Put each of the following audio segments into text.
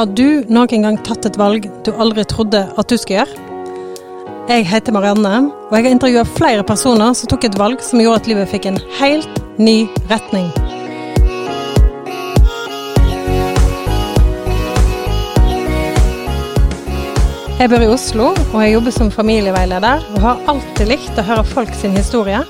Har du noen gang tatt et valg du aldri trodde at du skulle gjøre? Jeg heter Marianne, og jeg har intervjua flere personer som tok et valg som gjorde at livet fikk en helt ny retning. Jeg bor i Oslo, og jeg jobber som familieveileder, og har alltid likt å høre folk sin historie.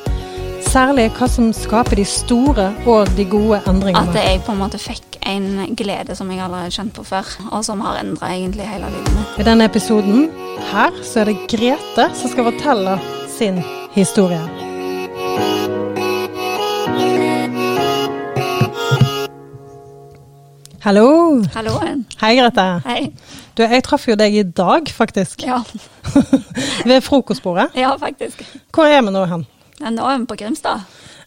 Særlig hva som skaper de store og de gode endringene. At jeg på en måte fikk en glede som jeg aldri har kjent på før, og som har endra egentlig hele livet mitt. I denne episoden her så er det Grete som skal fortelle sin historie. Hallo. Hallo. Hei, Grete. Hei. Du, jeg traff jo deg i dag, faktisk. Ja. Ved frokostbordet. ja, faktisk. Hvor er vi nå hen? Ja, Nå er vi på Grimstad.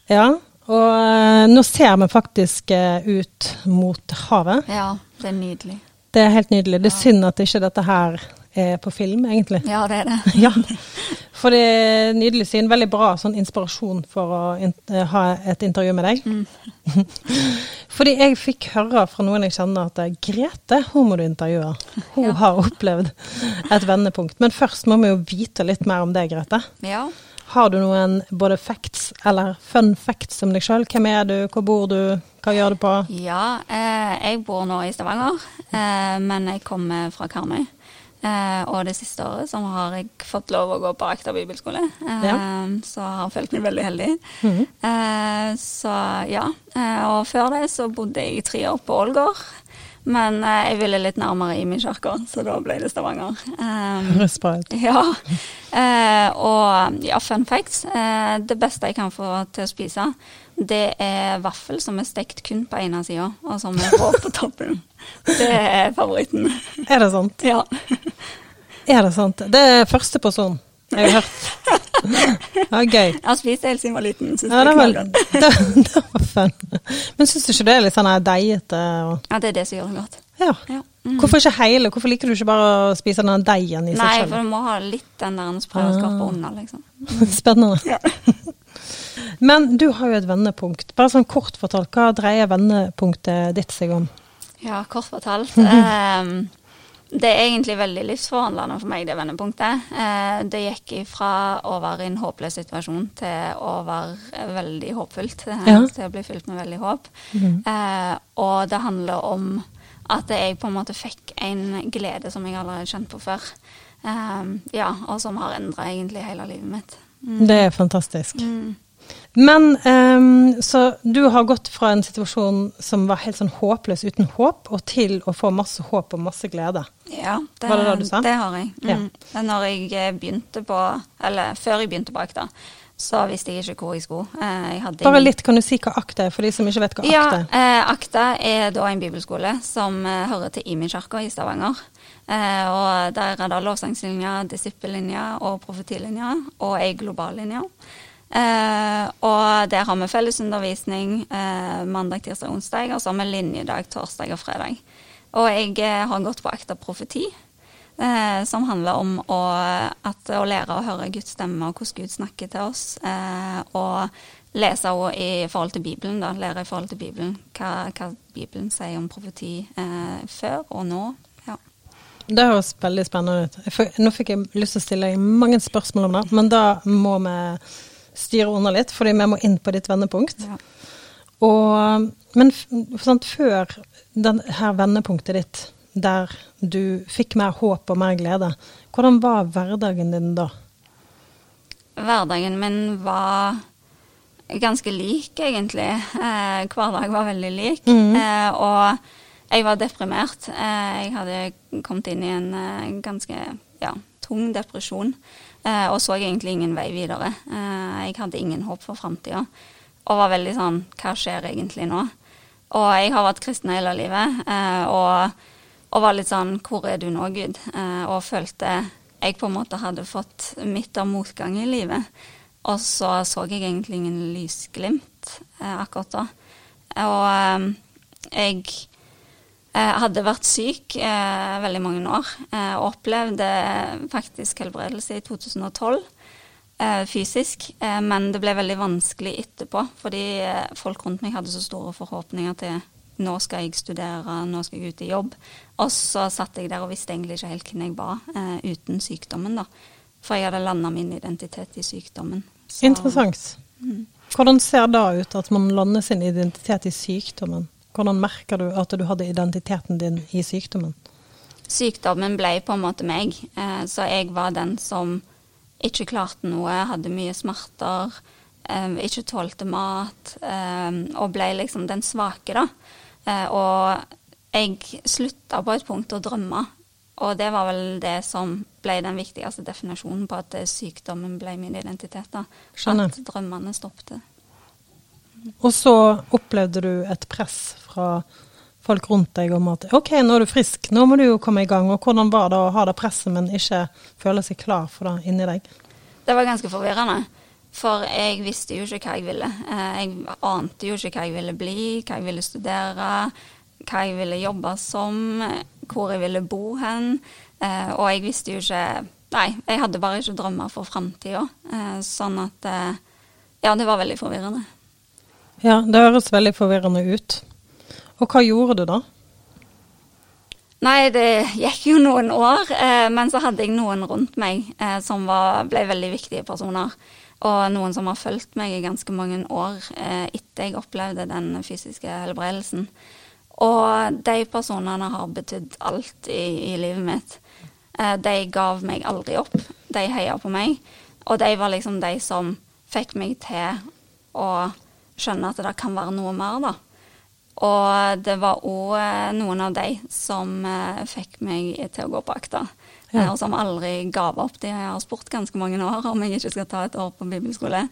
Ja, og eh, nå ser vi faktisk eh, ut mot havet. Ja, det er nydelig. Det er helt nydelig. Det er synd at ikke dette her er på film, egentlig. Ja, det er det. Ja, for det er nydelig syn. Veldig bra sånn inspirasjon for å eh, ha et intervju med deg. Mm. Fordi jeg fikk høre fra noen jeg kjenner at Grete, hun må du intervjue. Hun Ja. har opplevd et vendepunkt. Men først må vi jo vite litt mer om deg, Grete. Ja. Har du noen både facts eller fun facts om deg sjøl? Hvem er du, hvor bor du, hva gjør du på? ja eh, jeg bor nå i Stavanger, eh, men jeg kommer fra Karmøy. Eh, og det siste året så har jeg fått lov å gå på Akta bibelskole, eh, Ja. så jeg har følt meg veldig heldig. Mhm. Eh, så ja. Eh, og før det så bodde jeg i tre år på Ålgård. Men eh, jeg ville litt nærmere Imi kirke, så da ble det Stavanger. Um, Høres bra ut. ja. Eh, og ja, fun facts. Eh, det beste jeg kan få til å spise, det er vaffel som er stekt kun på ene sida, og som er rå på toppen. Det er favoritten. Er det sant? Ja. Er det sant? Det er første person jeg har hørt. Ja, gøy. Jeg har spist helt siden jeg var liten. Synes Ja, det var, det, det var fun. Men syns du ikke det er litt sånn deigete? og- Ja, det er det som gjør det godt. Ja. Ja. Mm. Hvorfor ikke hele? Hvorfor liker du ikke bare å spise den deigen i Nei, seg for du må ha litt den der sprøskapet Ah. under, liksom. Spennende. Ja. Men du har jo et vendepunkt. Bare sånn kort fortalt, hva dreier vendepunktet ditt seg om? Ja, kort fortalt. ehm, det er egentlig veldig livsforvandlende for meg, det vendepunktet. Eh, det gikk ifra å være i en håpløs situasjon til å være veldig håpfullt. eh, Ja. Til å bli fylt med veldig håp. Mm. Eh, og det handler om at jeg på en måte fikk en glede som jeg aldri hadde kjent på før. Ehm, ja, og som har endra egentlig hele livet mitt. Mm. Det er fantastisk. Mm. Men um, så du har gått fra en situasjon som var helt sånn håpløs uten håp, og til å få masse håp og masse glede. Ja, det, Var det det du sa? Det har jeg. Mm. Ja. Når jeg eh, begynte på Eller før jeg begynte på Akta, så visste jeg ikke hvor jeg skulle. Eh, Jeg Bare litt, kan du si hva akta er, for de som ikke vet hva Ja, akta er? eh, Akta er da en bibelskole som hører til Imi kirke i Stavanger. Eh, og Der er det lovsangslinja, disippellinja og profetilinja, og ei globallinje. Eh, og der har vi fellesundervisning eh, mandag, tirsdag, onsdag, og så har vi linjedag torsdag og fredag. Og jeg eh, har gått på Akta profeti, eh, som handler om å, at, å lære å høre Guds stemme og hvordan Gud snakker til oss. Eh, og lese i forhold til Bibelen, da. Lære i forhold til Bibelen hva, hva Bibelen sier om profeti eh, før og nå. Det høres veldig spennende ut. Nå fikk jeg lyst til å stille deg mange spørsmål om det, men da må vi styre unna litt, fordi vi må inn på ditt vendepunkt. Ja. Og, men sant, før den her vendepunktet ditt, der du fikk mer håp og mer glede, hvordan var hverdagen din da? Hverdagen min var ganske lik, egentlig. Eh, hver dag var veldig lik. Mhm. Eh, og jeg var deprimert. Eh, jeg hadde kommet inn i en eh, ganske ja, tung depresjon. Eh, og så egentlig ingen vei videre. Eh, jeg hadde ingen håp for framtida. Og var veldig sånn Hva skjer egentlig nå? Og jeg har vært kristen hele livet. Eh, og, og var litt sånn Hvor er du nå, Gud? Og følte jeg på en måte hadde fått midt av motgang i livet. Og så så jeg egentlig ingen lysglimt akkurat da. Og eh, jeg eh, hadde vært syk eh, veldig mange år, eh, og opplevde faktisk helbredelse i 2012 eh, fysisk. Eh, men det ble veldig vanskelig etterpå, fordi eh, folk rundt meg hadde så store forhåpninger til nå skal jeg studere, nå skal jeg ut i jobb. Og så satt jeg der og visste egentlig ikke helt hvem jeg var eh, uten sykdommen, da. For jeg hadde landa min identitet i sykdommen. Så, Interessant. Mm. Hvordan ser det ut at man lander sin identitet i sykdommen? Hvordan merker du at du hadde identiteten din i sykdommen? Sykdommen ble på en måte meg, eh, så jeg var den som ikke klarte noe, hadde mye smerter, eh, ikke tålte mat, eh, og ble liksom den svake, da. Og jeg slutta på et punkt å drømme, og det var vel det som ble den viktigste definisjonen på at sykdommen ble min identitet. da. Skjønner. At drømmene stoppet. Og så opplevde du et press fra folk rundt deg om at OK, nå er du frisk, nå må du jo komme i gang. Og hvordan var det å ha det presset, men ikke føle seg klar for det inni deg? Det var ganske forvirrende. For jeg visste jo ikke hva jeg ville. Eh, jeg ante jo ikke hva jeg ville bli, hva jeg ville studere, hva jeg ville jobbe som, hvor jeg ville bo hen. Eh, og jeg visste jo ikke Nei, jeg hadde bare ikke drømmer for framtida. Eh, sånn at Ja, det var veldig forvirrende. Ja, det høres veldig forvirrende ut. Og hva gjorde du da? Nei, det gikk jo noen år, eh, men så hadde jeg noen rundt meg eh, som var, ble veldig viktige personer. Og noen som har fulgt meg i ganske mange år eh, etter jeg opplevde den fysiske helbredelsen. Og de personene har betydd alt i, i livet mitt. Eh, de gav meg aldri opp. De heia på meg. Og de var liksom de som fikk meg til å skjønne at det kan være noe mer, da. Og det var òg eh, noen av de som eh, fikk meg til å gå på akta. Ja. Og som aldri ga opp. De har spurt ganske mange år om jeg ikke skal ta et år på bibelskole.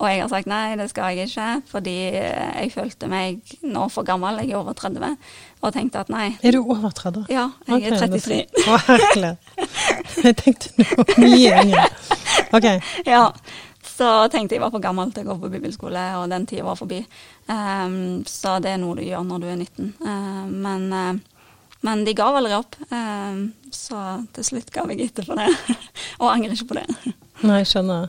Og jeg har sagt nei, det skal jeg ikke, fordi eh, jeg følte meg nå for gammel. Jeg er over 30. Og tenkte at nei. Er du over 30? Ja, jeg okay, er 33. Å, herlig. Jeg tenkte du var mye yngre. OK. Ja. Så tenkte jeg var for gammel til å gå på bibelskole, og den tida var forbi. Um, så det er noe du gjør når du er 19. Uh, men, uh, men, de ga aldri opp, uh, så til slutt ga jeg etter for det. og angrer ikke på det. Nei, skjønner.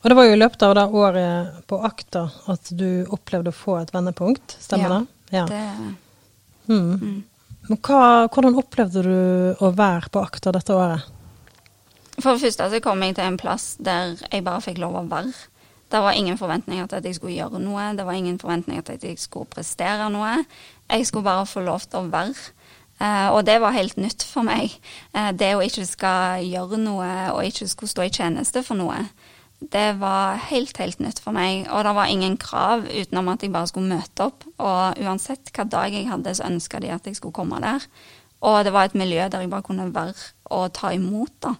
Og det var jo i løpet av det året på Akta at du opplevde å få et vendepunkt, stemmer ja, det? Ja. det mm. Mm. Men hva, hvordan opplevde du å være på Akta dette året? For det første så kom jeg til en plass der jeg bare fikk lov å være. Det var ingen forventninger til at jeg skulle gjøre noe. Det var ingen forventninger til at jeg skulle prestere noe. Jeg skulle bare få lov til å være. Uh, og det var helt nytt for meg. Uh, det å ikke skal gjøre noe og ikke skulle stå i tjeneste for noe. Det var helt, helt nytt for meg. Og det var ingen krav utenom at jeg bare skulle møte opp. Og uansett hva dag jeg hadde, så ønska de at jeg skulle komme der. Og det var et miljø der jeg bare kunne være og ta imot, da.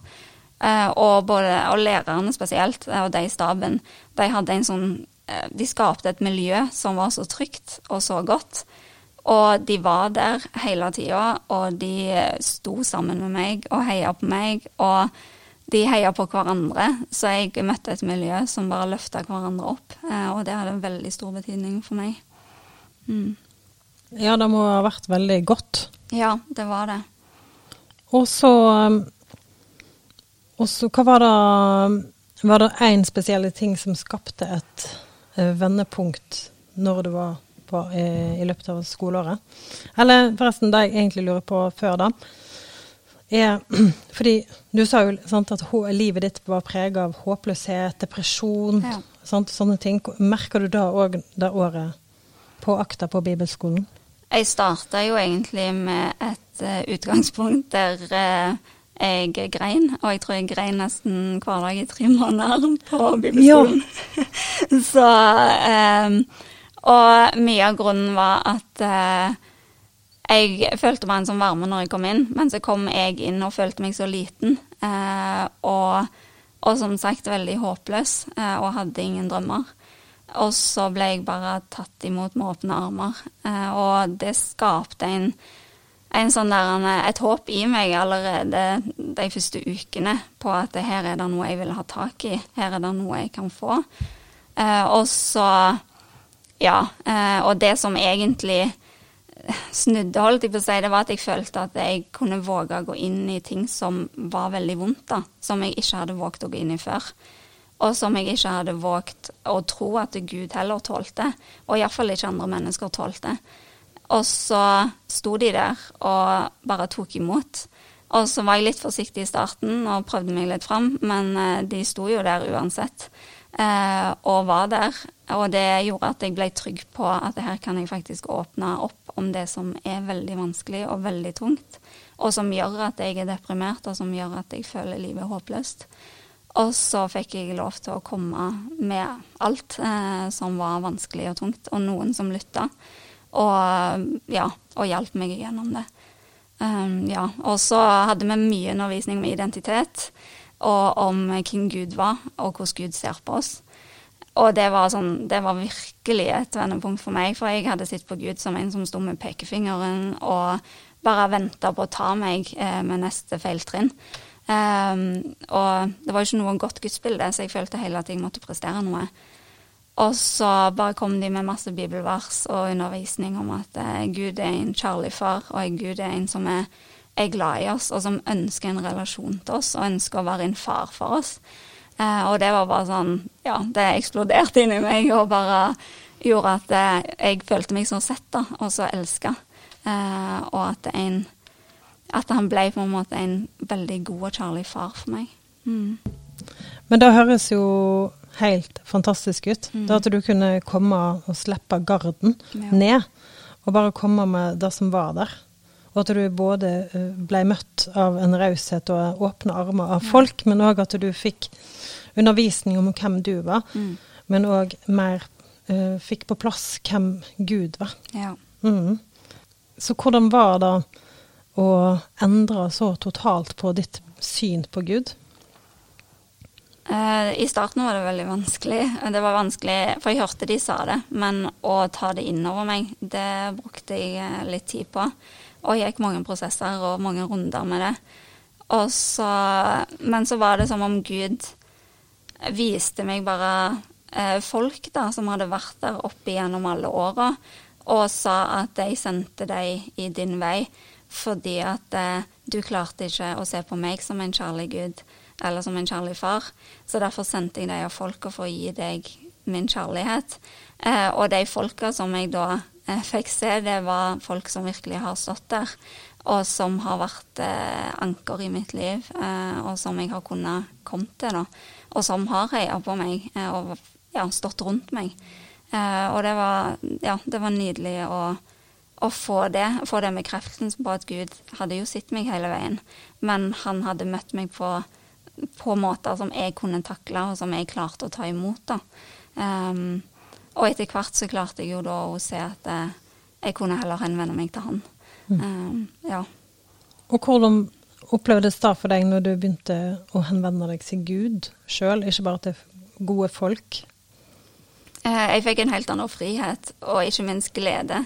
Eh, og, både, og lærerne spesielt, eh, og de i staben, de hadde en sånn eh, De skapte et miljø som var så trygt og så godt. Og de var der hele tida, og de sto sammen med meg og heia på meg. Og de heia på hverandre, så jeg møtte et miljø som bare løfta hverandre opp. Og det hadde en veldig stor betydning for meg. Mm. Ja, det må ha vært veldig godt. Ja, det var det. Og så og så hva var det Var det én spesielle ting som skapte et uh, vendepunkt når du var på, i, i, løpet av skoleåret? Eller forresten, det jeg egentlig lurer på før da, er Fordi du sa jo sant, at livet ditt var prega av håpløshet, depresjon, ja. sant, sånne ting. Merker du da òg det året på akta på bibelskolen? Jeg starta jo egentlig med et uh, utgangspunkt der uh, jeg grein, og jeg tror jeg grein nesten hver dag i tre måneder på bibelskolen. Så um, Og mye av grunnen var at uh, jeg følte meg en sånn varme når jeg kom inn, men så kom jeg inn og følte meg så liten. Uh, og, og, som sagt veldig håpløs, uh, og hadde ingen drømmer. Og så ble jeg bare tatt imot med åpne armer, og det skapte en sånn der, et håp i meg allerede de første ukene på at her er det noe jeg vil ha tak i. Her er det noe jeg kan få. Eh, og så Ja. Eh, og det som egentlig snudde, holdt jeg på å si, det var at jeg følte at jeg kunne våge å gå inn i ting som var veldig vondt, da. Som jeg ikke hadde våget å gå inn i før. Og som jeg ikke hadde våget å tro at Gud heller tålte. Og iallfall ikke andre mennesker tålte. Og så sto de der og bare tok imot. Og så var jeg litt forsiktig i starten og prøvde meg litt fram, men eh, de sto jo der uansett. Eh, og var der. Og det gjorde at jeg ble trygg på at her kan jeg faktisk åpne opp om det som er veldig vanskelig og veldig tungt. Og som gjør at jeg er deprimert, og som gjør at jeg føler livet håpløst. Og så fikk jeg lov til å komme med alt eh, som var vanskelig og tungt, og noen som lytta. Og ja, og hjalp meg gjennom det. Um, ja, og så hadde vi mye undervisning om identitet, og om hvem Gud var, og hvordan Gud ser på oss. Og det var, sånn, det var virkelig et vendepunkt for meg, for jeg hadde sett på Gud som en som sto med pekefingeren og bare venta på å ta meg eh, med neste feiltrinn. Um, og det var jo ikke noe godt gudsbilde, så jeg følte hele at jeg måtte prestere noe. Og så bare kom de med masse bibelvers og undervisning om at eh, Gud er en kjærlig far, og Gud er en som er, er, glad i oss, og som ønsker en relasjon til oss, og ønsker å være en far for oss. Eh, og det var bare sånn Ja, det eksploderte inni meg og bare gjorde at eh, jeg følte meg så sett, da, og så elska. Eh, og at, en, at han ble på en måte en veldig god og kjærlig far for meg. Mm. Men da høres jo helt fantastisk ut. Mm. Da at du kunne komme og slippe garden ja. ned, og bare komme med det som var der. Og at du både eh, ble møtt av en raushet og åpne armer av ja. folk, men òg at du fikk undervisning om hvem du var. Mm. Men òg mer uh, fikk på plass hvem Gud var. Ja. Mm. Så hvordan var det å endre så totalt på ditt syn på Gud? Uh, I starten var det veldig vanskelig. Det var vanskelig, For jeg hørte de sa det, men å ta det innover meg, det brukte jeg eh, litt tid på. Og jeg gikk mange prosesser og mange runder med det. Så, men så var det som om Gud viste meg bare uh, folk da, som hadde vært der oppe gjennom alle åra, og sa at jeg sendte deg i din vei fordi at du klarte ikke å se på meg som en kjærlig Gud eller som en kjærlig far. Så derfor sendte jeg de av folka for å gi deg min kjærlighet. Eh, og de folka som jeg da eh, fikk se, det var folk som virkelig har stått der. Og som har vært eh, anker i mitt liv, eh, og som jeg har kunnet komme til. da. Og som har heia på meg eh, og ja, stått rundt meg. Eh, og det var, ja, det var nydelig å, å få det, få den bekreftelsen på at Gud hadde jo sett meg hele veien, men han hadde møtt meg på på måter som jeg kunne takle, og som jeg klarte å ta imot. da. Um, og etter hvert så klarte jeg jo da å se at uh, jeg kunne heller henvende meg til han. Mm. Um, ja. Og hvordan opplevdes det for deg når du begynte å henvende deg til Gud sjøl, ikke bare til gode folk? Uh, jeg fikk en helt annen frihet, og ikke minst glede.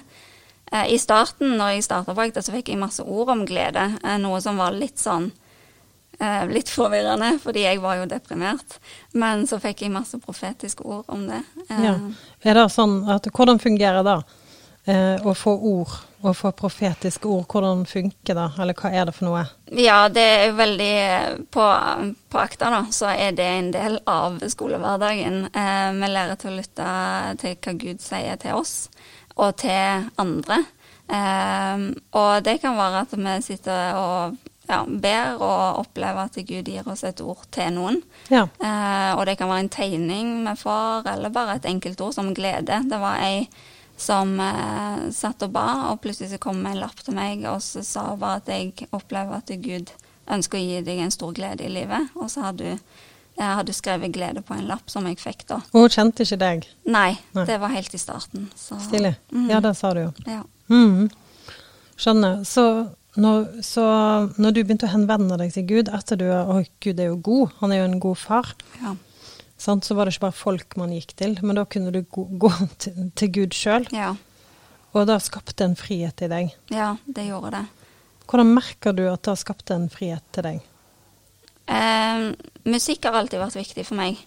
Uh, I starten, når jeg starta projektet, så fikk jeg masse ord om glede, noe som var litt sånn Eh, litt forvirrende, fordi jeg var jo deprimert. Men så fikk jeg masse profetiske ord om det. Eh, ja. Er det sånn at, hvordan fungerer det? Eh, å få ord, å få profetiske ord, hvordan funker det, eller hva er det for noe? Ja, det er veldig På, på Akta, da, så er det en del av skolehverdagen. Eh, vi lærer til å lytte til hva Gud sier til oss, og til andre. Eh, og det kan være at vi sitter og ja, ber og opplever at Gud gir oss et ord til noen. Ja. Eh, og det kan være en tegning med far, eller bare et enkelt ord som glede. Det var ei som eh, satt og ba, og plutselig så kom en lapp til meg og så sa bare at jeg opplever at Gud ønsker å gi deg en stor glede i livet. Og så hadde du, hadde du skrevet glede på en lapp som jeg fikk da. Og hun kjente ikke deg? Nei, Nei. det var helt i starten. Stilig. Mm. Ja, det sa du jo. Ja. Mm. Skjønner. Så når, så når du begynte å henvende deg til Gud etter du Å, Gud er jo god, han er jo en god far. Ja. Sant? Så var det ikke bare folk man gikk til, men da kunne du gå, gå til, til, Gud sjøl. Ja. Og det skapte en frihet i deg. Ja, det gjorde det. Hvordan merker du at det skapte en frihet til deg? Eh, musikk har alltid vært viktig for meg.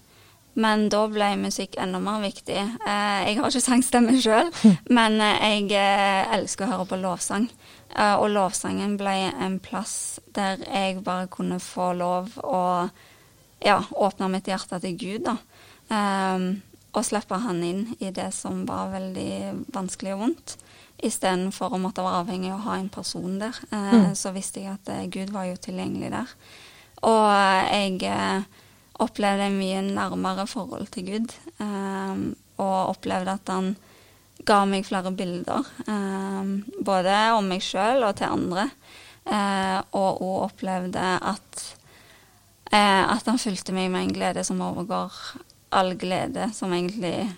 Men da ble musikk enda mer viktig. Eh, jeg har ikke sangstemme sjøl, men jeg eh, elsker å høre på lovsang. Eh, og lovsangen ble en plass der jeg bare kunne få lov å ja, åpne mitt hjerte til Gud, da. og slippe han inn i det som var veldig vanskelig og vondt. Istedenfor å måtte være avhengig av å ha en person der, eh, Mm. så visste jeg at eh, Gud var jo tilgjengelig der. Og jeg eh, opplevde en mye nærmere forhold til Gud, Um, og opplevde at han ga meg flere bilder, um, både om meg sjøl og til andre. Uh, og òg opplevde at, uh, at han fulgte meg med en glede som overgår all glede som egentlig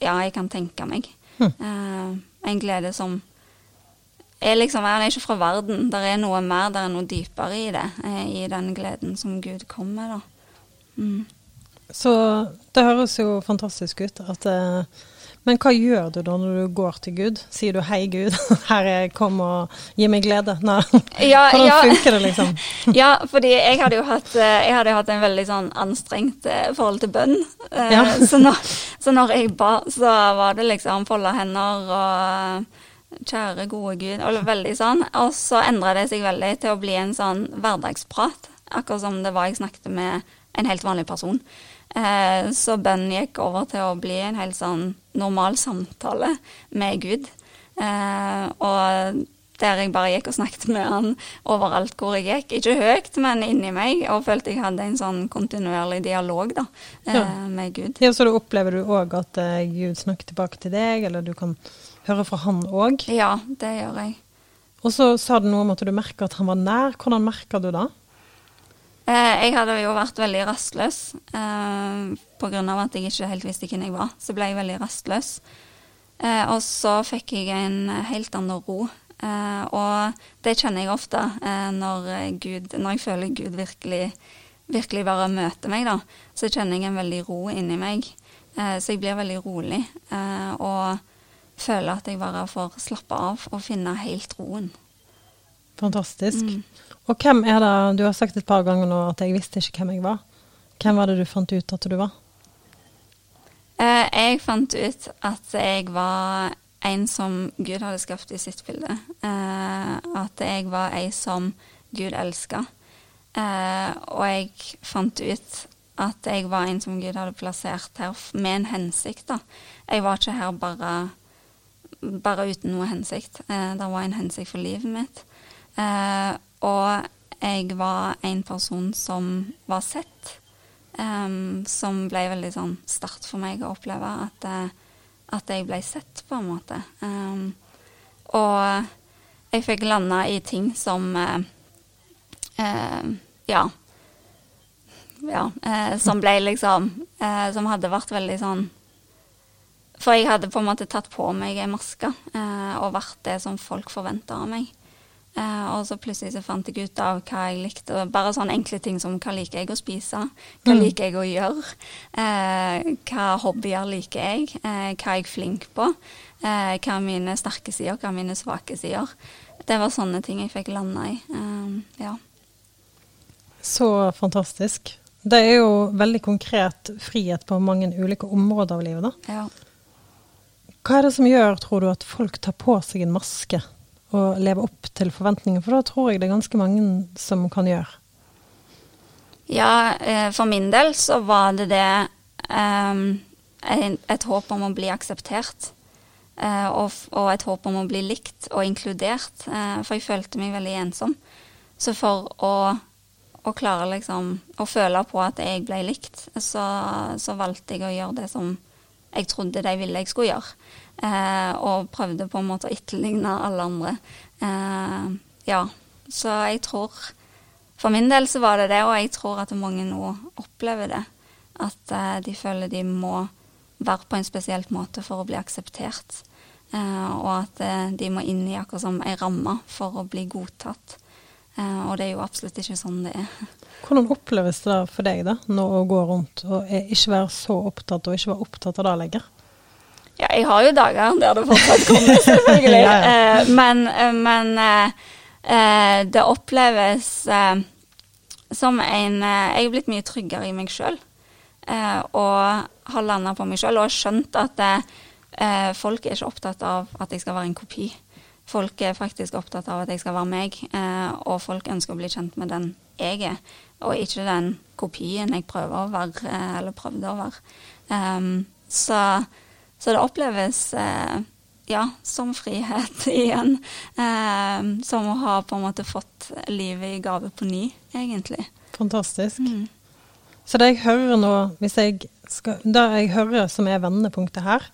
ja, jeg kan tenke meg. Mm. Uh, en glede som er liksom Han er ikke fra verden. Det er noe mer, det er noe dypere i det. eh, I den gleden som Gud kom med, da. Mm. Så det høres jo fantastisk ut. At, eh, men hva gjør du da når du går til Gud? Sier du 'hei, Gud, her er jeg, kom og gi meg glede'? Nei. Ja, Hvordan ja. funker det, liksom? Ja, fordi jeg hadde jo hatt, eh, hadde hatt en veldig sånn anstrengt eh, forhold til bønn. Ja. så, når, så når jeg ba, så var det liksom folde hender og Kjære, gode Gud. Og veldig sånn. Og så endra det seg veldig til å bli en sånn hverdagsprat. Akkurat som det var jeg snakket med en helt vanlig person. Eh, så bønn gikk over til å bli en helt sånn normal samtale med Gud. Eh, og der jeg bare gikk og snakket med han overalt hvor jeg gikk. Ikke høyt, men inni meg. Og følte jeg hadde en sånn kontinuerlig dialog da, eh, Ja. med Gud. Ja, så da opplever du òg at eh, Gud snakker tilbake til deg, eller du kan høre fra han òg. Ja, det gjør jeg. Og så sa du noe om at du merker at han var nær. Hvordan merker du det? Eh, jeg hadde jo vært veldig rastløs eh, pga. at jeg ikke helt visste hvem jeg var. Så ble jeg veldig rastløs. Eh, og så fikk jeg en helt annen ro. Og det kjenner jeg ofte når, Gud, når jeg føler Gud virkelig, virkelig bare møter meg, da. Så kjenner jeg en veldig ro inni meg. Så jeg blir veldig rolig. Og føler at jeg bare får slappe av og finne helt roen. Fantastisk. Mm. Og hvem er det Du har sagt et par ganger nå at jeg visste ikke hvem jeg var. Hvem var det du fant ut at du var? Eh, jeg fant ut at jeg var en som Gud hadde skapt i sitt bilde. Eh, at jeg var ei som Gud elska. Eh, og jeg fant ut at jeg var en som Gud hadde plassert her med en hensikt. da. Jeg var ikke her bare, bare uten noe hensikt. Det var en hensikt for livet mitt. Eh, og jeg var en person som var sett. um, som ble veldig sånn start for meg å oppleve at, eh, at jeg ble sett, på en måte. Um, og jeg fikk landa i ting som uh, uh, Ja. Ja. Eh, som ble liksom eh, Som hadde vært veldig sånn For jeg hadde på en måte tatt på meg ei maske eh, og vært det som folk forventa av meg. Eh, og så plutselig så fant jeg ut av hva jeg likte. Bare sånne enkle ting som hva liker jeg å spise, hva Mm. liker jeg å gjøre, eh, hva hobbyer liker jeg, eh, hva er jeg flink på, eh, hva er mine sterke sider, hva er mine svake sider. Det var sånne ting jeg fikk landa i. Ja. Så fantastisk. Det er jo veldig konkret frihet på mange ulike områder av livet. da. ja. Hva er det som gjør, tror du, at folk tar på seg en maske og leve opp til forventninger? For da tror jeg det er ganske mange som kan gjøre. Ja, eh, for min del så var det det um, et håp om å bli akseptert. eh, og et håp om å bli likt og inkludert. eh, for jeg følte meg veldig ensom. Så for å, å klare liksom å føle på at jeg ble likt, så, så valgte jeg å gjøre det som jeg trodde de ville jeg skulle gjøre. Eh, og prøvde på en måte å etterligne alle andre. Eh, ja, så jeg tror For min del så var det det, og jeg tror at mange nå opplever det. At eh, de føler de må være på en spesielt måte for å bli akseptert. Eh, og at eh, de må inn i akkurat som ei ramme for å bli godtatt. Eh, og det er jo absolutt ikke sånn det er. Hvordan oppleves det for deg da, nå å gå rundt og ikke være så opptatt, og ikke være opptatt av det lenger? Ja, jeg har jo dager der det fortsatt kommer, selvfølgelig. Ja, ja. Eh, men eh, men eh, det oppleves eh, som en Jeg er blitt mye tryggere i meg sjøl. Og har landa på meg sjøl og skjønt at folk er ikke opptatt av at jeg skal være en kopi. Folk er faktisk opptatt av at jeg skal være meg, eh, og folk ønsker å bli kjent med den jeg er, og ikke den kopien jeg prøver å være, eh, eller prøvde å være. Em, så, så det oppleves eh, ja, som frihet igjen. Eh, som å ha på en måte fått livet i gave på ny, egentlig. Fantastisk. Mm. Så det jeg hører nå, hvis jeg skal, det jeg hører som er vendepunktet her,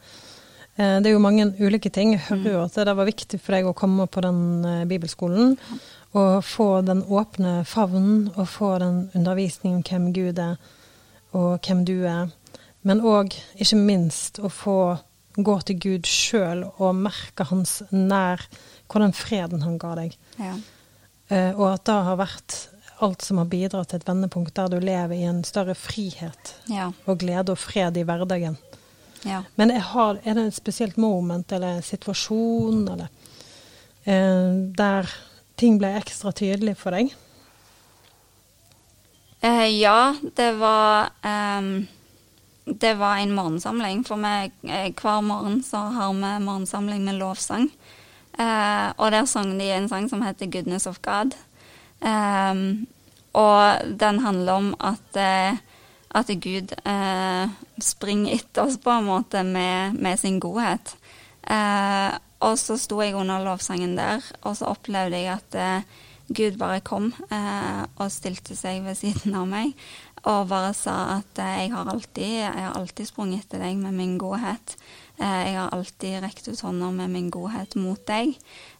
det er jo mange ulike ting. Jeg hører jo mm. at det var viktig for deg å komme på den eh, bibelskolen. Og få den åpne favnen, og få den undervisningen om hvem Gud er, og hvem du er. Men òg, ikke minst, å få gå til Gud sjøl og merke hans nær, hvordan freden han ga deg. Ja. Uh, og at det har vært alt som har bidratt til et vendepunkt der du lever i en større frihet ja. og glede og fred i hverdagen. Ja. Men har, er det et spesielt moment eller situasjon eller, eh, der ting ble ekstra tydelig for deg? Eh, ja, det var um det var en morgensamling. For meg, eh, hver morgen så har vi morgensamling med lovsang. Eh, og der sang de en sang som heter 'Goodness of God'. Eh, og den handler om at, eh, at Gud eh, springer etter oss på en måte med, med sin godhet. Eh, og så sto jeg under lovsangen der, og så opplevde jeg at Gud bare kom og stilte seg ved siden av meg og bare sa at eh, jeg har alltid, jeg har alltid sprunget etter deg med min godhet. Eh, jeg har alltid rekt ut hånda med min godhet mot deg,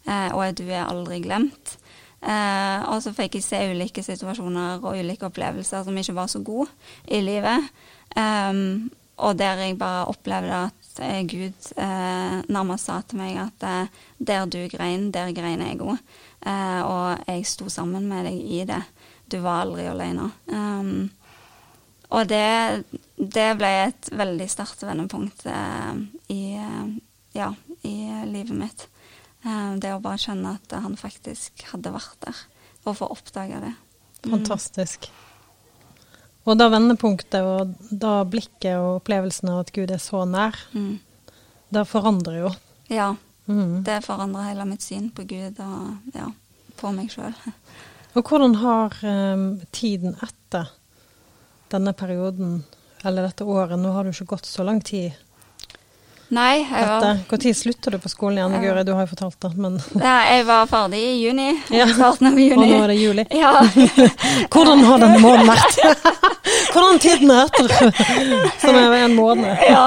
eh, og du er aldri glemt. Og så fikk jeg se ulike situasjoner og ulike opplevelser som ikke var så gode i livet. Og der jeg bare opplevde at Gud nærmest sa til meg at der du grein, der grein jeg òg. Og jeg sto sammen med deg i det. Du var aldri alene. Um, og det, det, ble et veldig sterkt vendepunkt eh, i, eh, ja, i livet mitt. Eh, det å bare kjenne at han faktisk hadde vært der, og få oppdaga det. Mm. Fantastisk. Og da vendepunktet og da blikket og opplevelsen av at Gud er så nær, mm. det forandrer jo. Ja. Mm. Det forandrer hele mitt syn på Gud og ja, på meg sjøl. Og hvordan har um, tiden etter denne perioden, eller dette året? Nå har du ikke gått så lang tid. Nei. jeg var... Når slutta du på skolen igjen? Guri, du har jo fortalt det, men ja, Jeg var ferdig i juni. Ja. Starten av juni. Og nå er det juli. Ja. Hvordan har denne måneden vært? Hvordan tiden er etter sånn er en måned? Ja.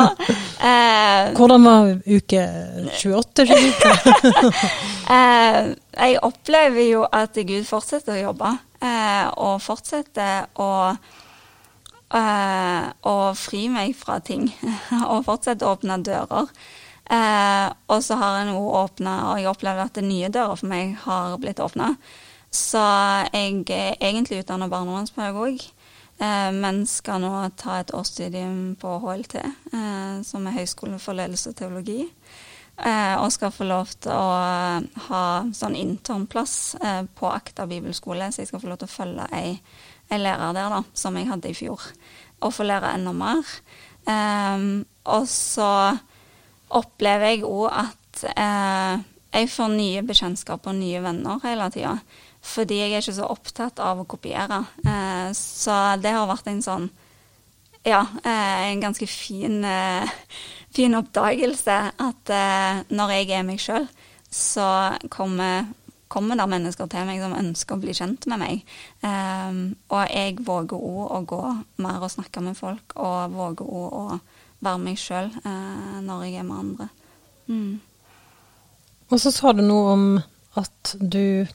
Eh, Hvordan var uke 28-29? eh, jeg opplever jo at Gud fortsetter å jobbe, eh, og fortsetter å Uh, og fri meg fra ting. og fortsette å åpne dører. Uh, og så har jeg nå åpna, og jeg opplever at nye dører for meg har blitt åpna. Så jeg er egentlig utdanna barnevernspedagog, uh, men skal nå ta et årsstudium på HLT, som er Høgskolen for ledelse og teologi. og skal få lov til å ha sånn internplass på Akta bibelskole, så jeg skal få lov til å følge ei en lærer der, da, som jeg hadde i fjor, og få lære enda mer. Um, og så opplever jeg òg at uh, jeg får nye bekjentskaper og nye venner hele tida. Fordi jeg er ikke så opptatt av å kopiere. Uh, så det har vært en sånn ja, uh, en ganske fin, fin oppdagelse at når jeg er meg sjøl, så kommer kommer det mennesker til meg som ønsker å bli kjent med meg. Um, og jeg våger òg å gå mer og snakke med folk, og våger òg å være meg sjøl uh, når jeg er med andre. Mm. Og så sa du noe om at du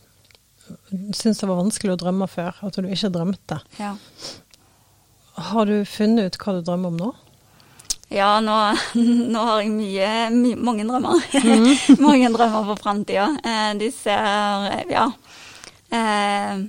syntes det var vanskelig å drømme før, at du ikke drømte. Ja. Har du funnet ut hva du drømmer om nå? Ja, nå, nå, har jeg mye, mye mange drømmer. Mm. mange drømmer for framtida. Eh, de ser Ja. Eh,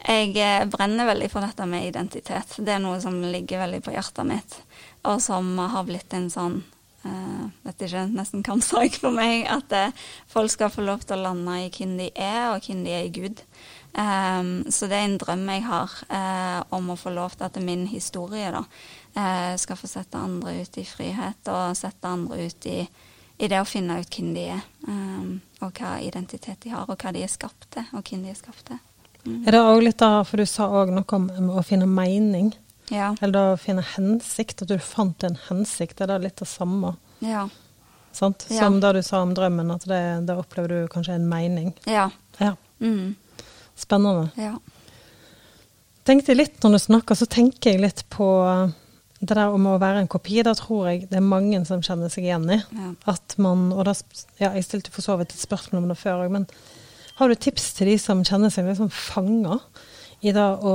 jeg eh, brenner veldig for dette med identitet. Det er noe som ligger veldig på hjertet mitt, og som har blitt en sånn uh, vet ikke, nesten kampsak for meg. At uh, folk skal få lov til å lande i hvem de er, og hvem de er i Gud. Um, så det er en drøm jeg har uh, om å få lov til at min historie da, skal få sette andre ut i frihet, og sette andre ut i, i det å finne ut hvem de er, um, og hva identitet de har, og hva de er skapt til, og hvem de er skapt til. Mm. Er det òg litt av, for du sa òg noe om å finne mening, ja. eller å finne hensikt, at du fant en hensikt, er det litt det samme? Ja. Sant? Ja. Som da du sa om drømmen, at det, det opplever du kanskje en mening. Ja. Ja, Mm. Spennende. Ja. Tenkte litt Når du snakker, så tenker jeg litt på det der om å være en kopi. Da tror jeg det er mange som kjenner seg igjen i. Ja. At man, og da, ja, Jeg stilte for så vidt et spørsmål om det før òg, men har du tips til de som kjenner seg liksom fanga i det å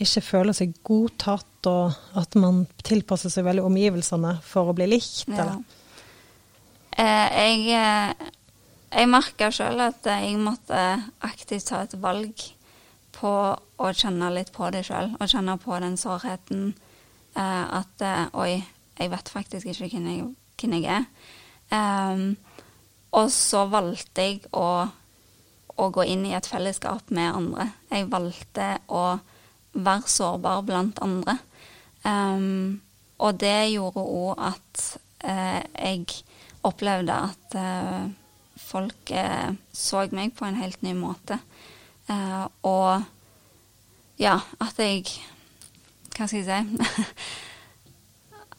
ikke føle seg godtatt, og at man tilpasser seg veldig omgivelsene for å bli likt? Ja. Eller? Eh, jeg eh, jeg merka sjøl at jeg måtte aktivt ta et valg på å kjenne litt på det sjøl. Og kjenne på den sårheten at eh, Oi, jeg vet faktisk ikke hvem jeg, hvem jeg er. Um, og så valgte jeg å, å gå inn i et fellesskap med andre. Jeg valgte å være sårbar blant andre. Um, og det gjorde òg at uh, jeg opplevde at uh, folk uh, så meg på en helt ny måte. Eh, og ja, at jeg Hva skal jeg si?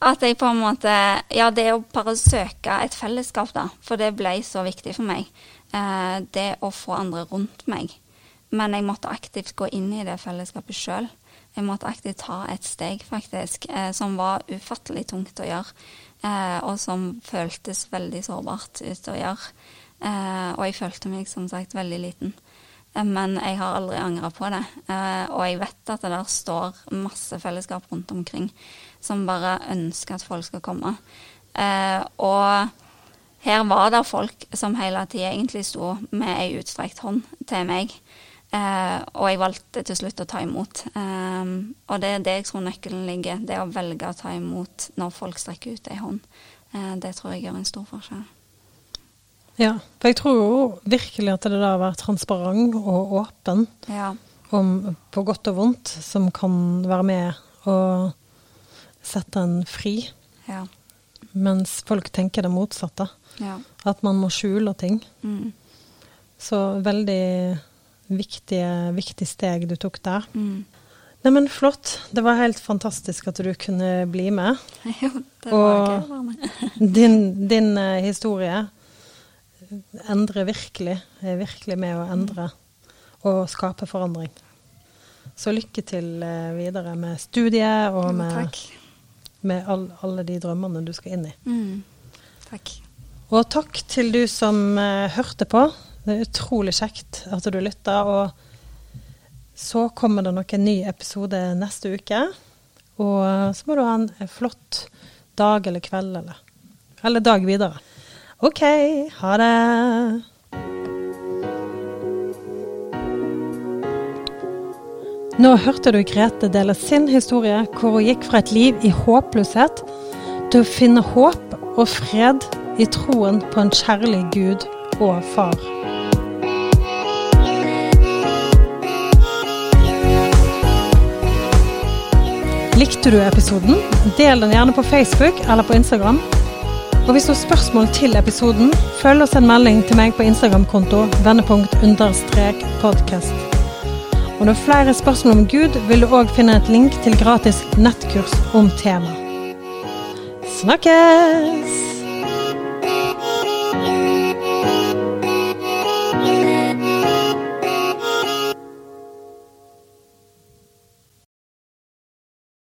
at jeg på en måte Ja, det å bare søke et fellesskap, da. For det ble så viktig for meg. Eh, det å få andre rundt meg. Men jeg måtte aktivt gå inn i det fellesskapet sjøl. Jeg måtte aktivt ta et steg, faktisk, eh, som var ufattelig tungt å gjøre. Eh, og som føltes veldig sårbart ut å gjøre. Og jeg følte meg som sagt veldig liten. Eh, men jeg har aldri angra på det. Eh, og jeg vet at det der står masse fellesskap rundt omkring som bare ønsker at folk skal komme. Eh, og her var det folk som hele tida egentlig sto med ei utstrekt hånd til meg. Og jeg valgte til slutt å ta imot. Og det er det jeg tror nøkkelen ligger. Det å velge å ta imot når folk strekker ut ei hånd. Det tror jeg gjør en stor forskjell. Ja, for jeg tror jo virkelig at det der å være transparent og åpen Ja. om på godt og vondt, som kan være med å sette en fri, Ja. mens folk tenker det motsatte. ja. At man må skjule ting. Mm. Så veldig viktige, viktig steg du tok der. Mm. Neimen, flott. Det var helt fantastisk at du kunne bli med. Jo, det var Og- gøy å være med. Din, din uh, historie endrer virkelig, er virkelig med å endre og skape forandring. Så lykke til eh, videre med studiet og med, med all, alle de drømmene du skal inn i. Mm. Takk. Og takk til du som eh, hørte på. Det er utrolig kjekt at du lytta. Og så kommer det nok en ny episode neste uke. Og eh, så må du ha en flott dag eller kveld eller, eller dag videre. OK, ha det. Nå hørte du Grete dele sin historie, hvor hun gikk fra et liv i håpløshet til å finne håp og fred i troen på en kjærlig Gud og Far. Likte du episoden? Del den gjerne på Facebook eller på Instagram. Og hvis du har spørsmål til episoden, følg oss en melding til meg på Instagram-konto vendepunkt-podcast. Og når flere spørsmål om Gud, vil du òg finne et link til gratis nettkurs om temaet. Snakkes!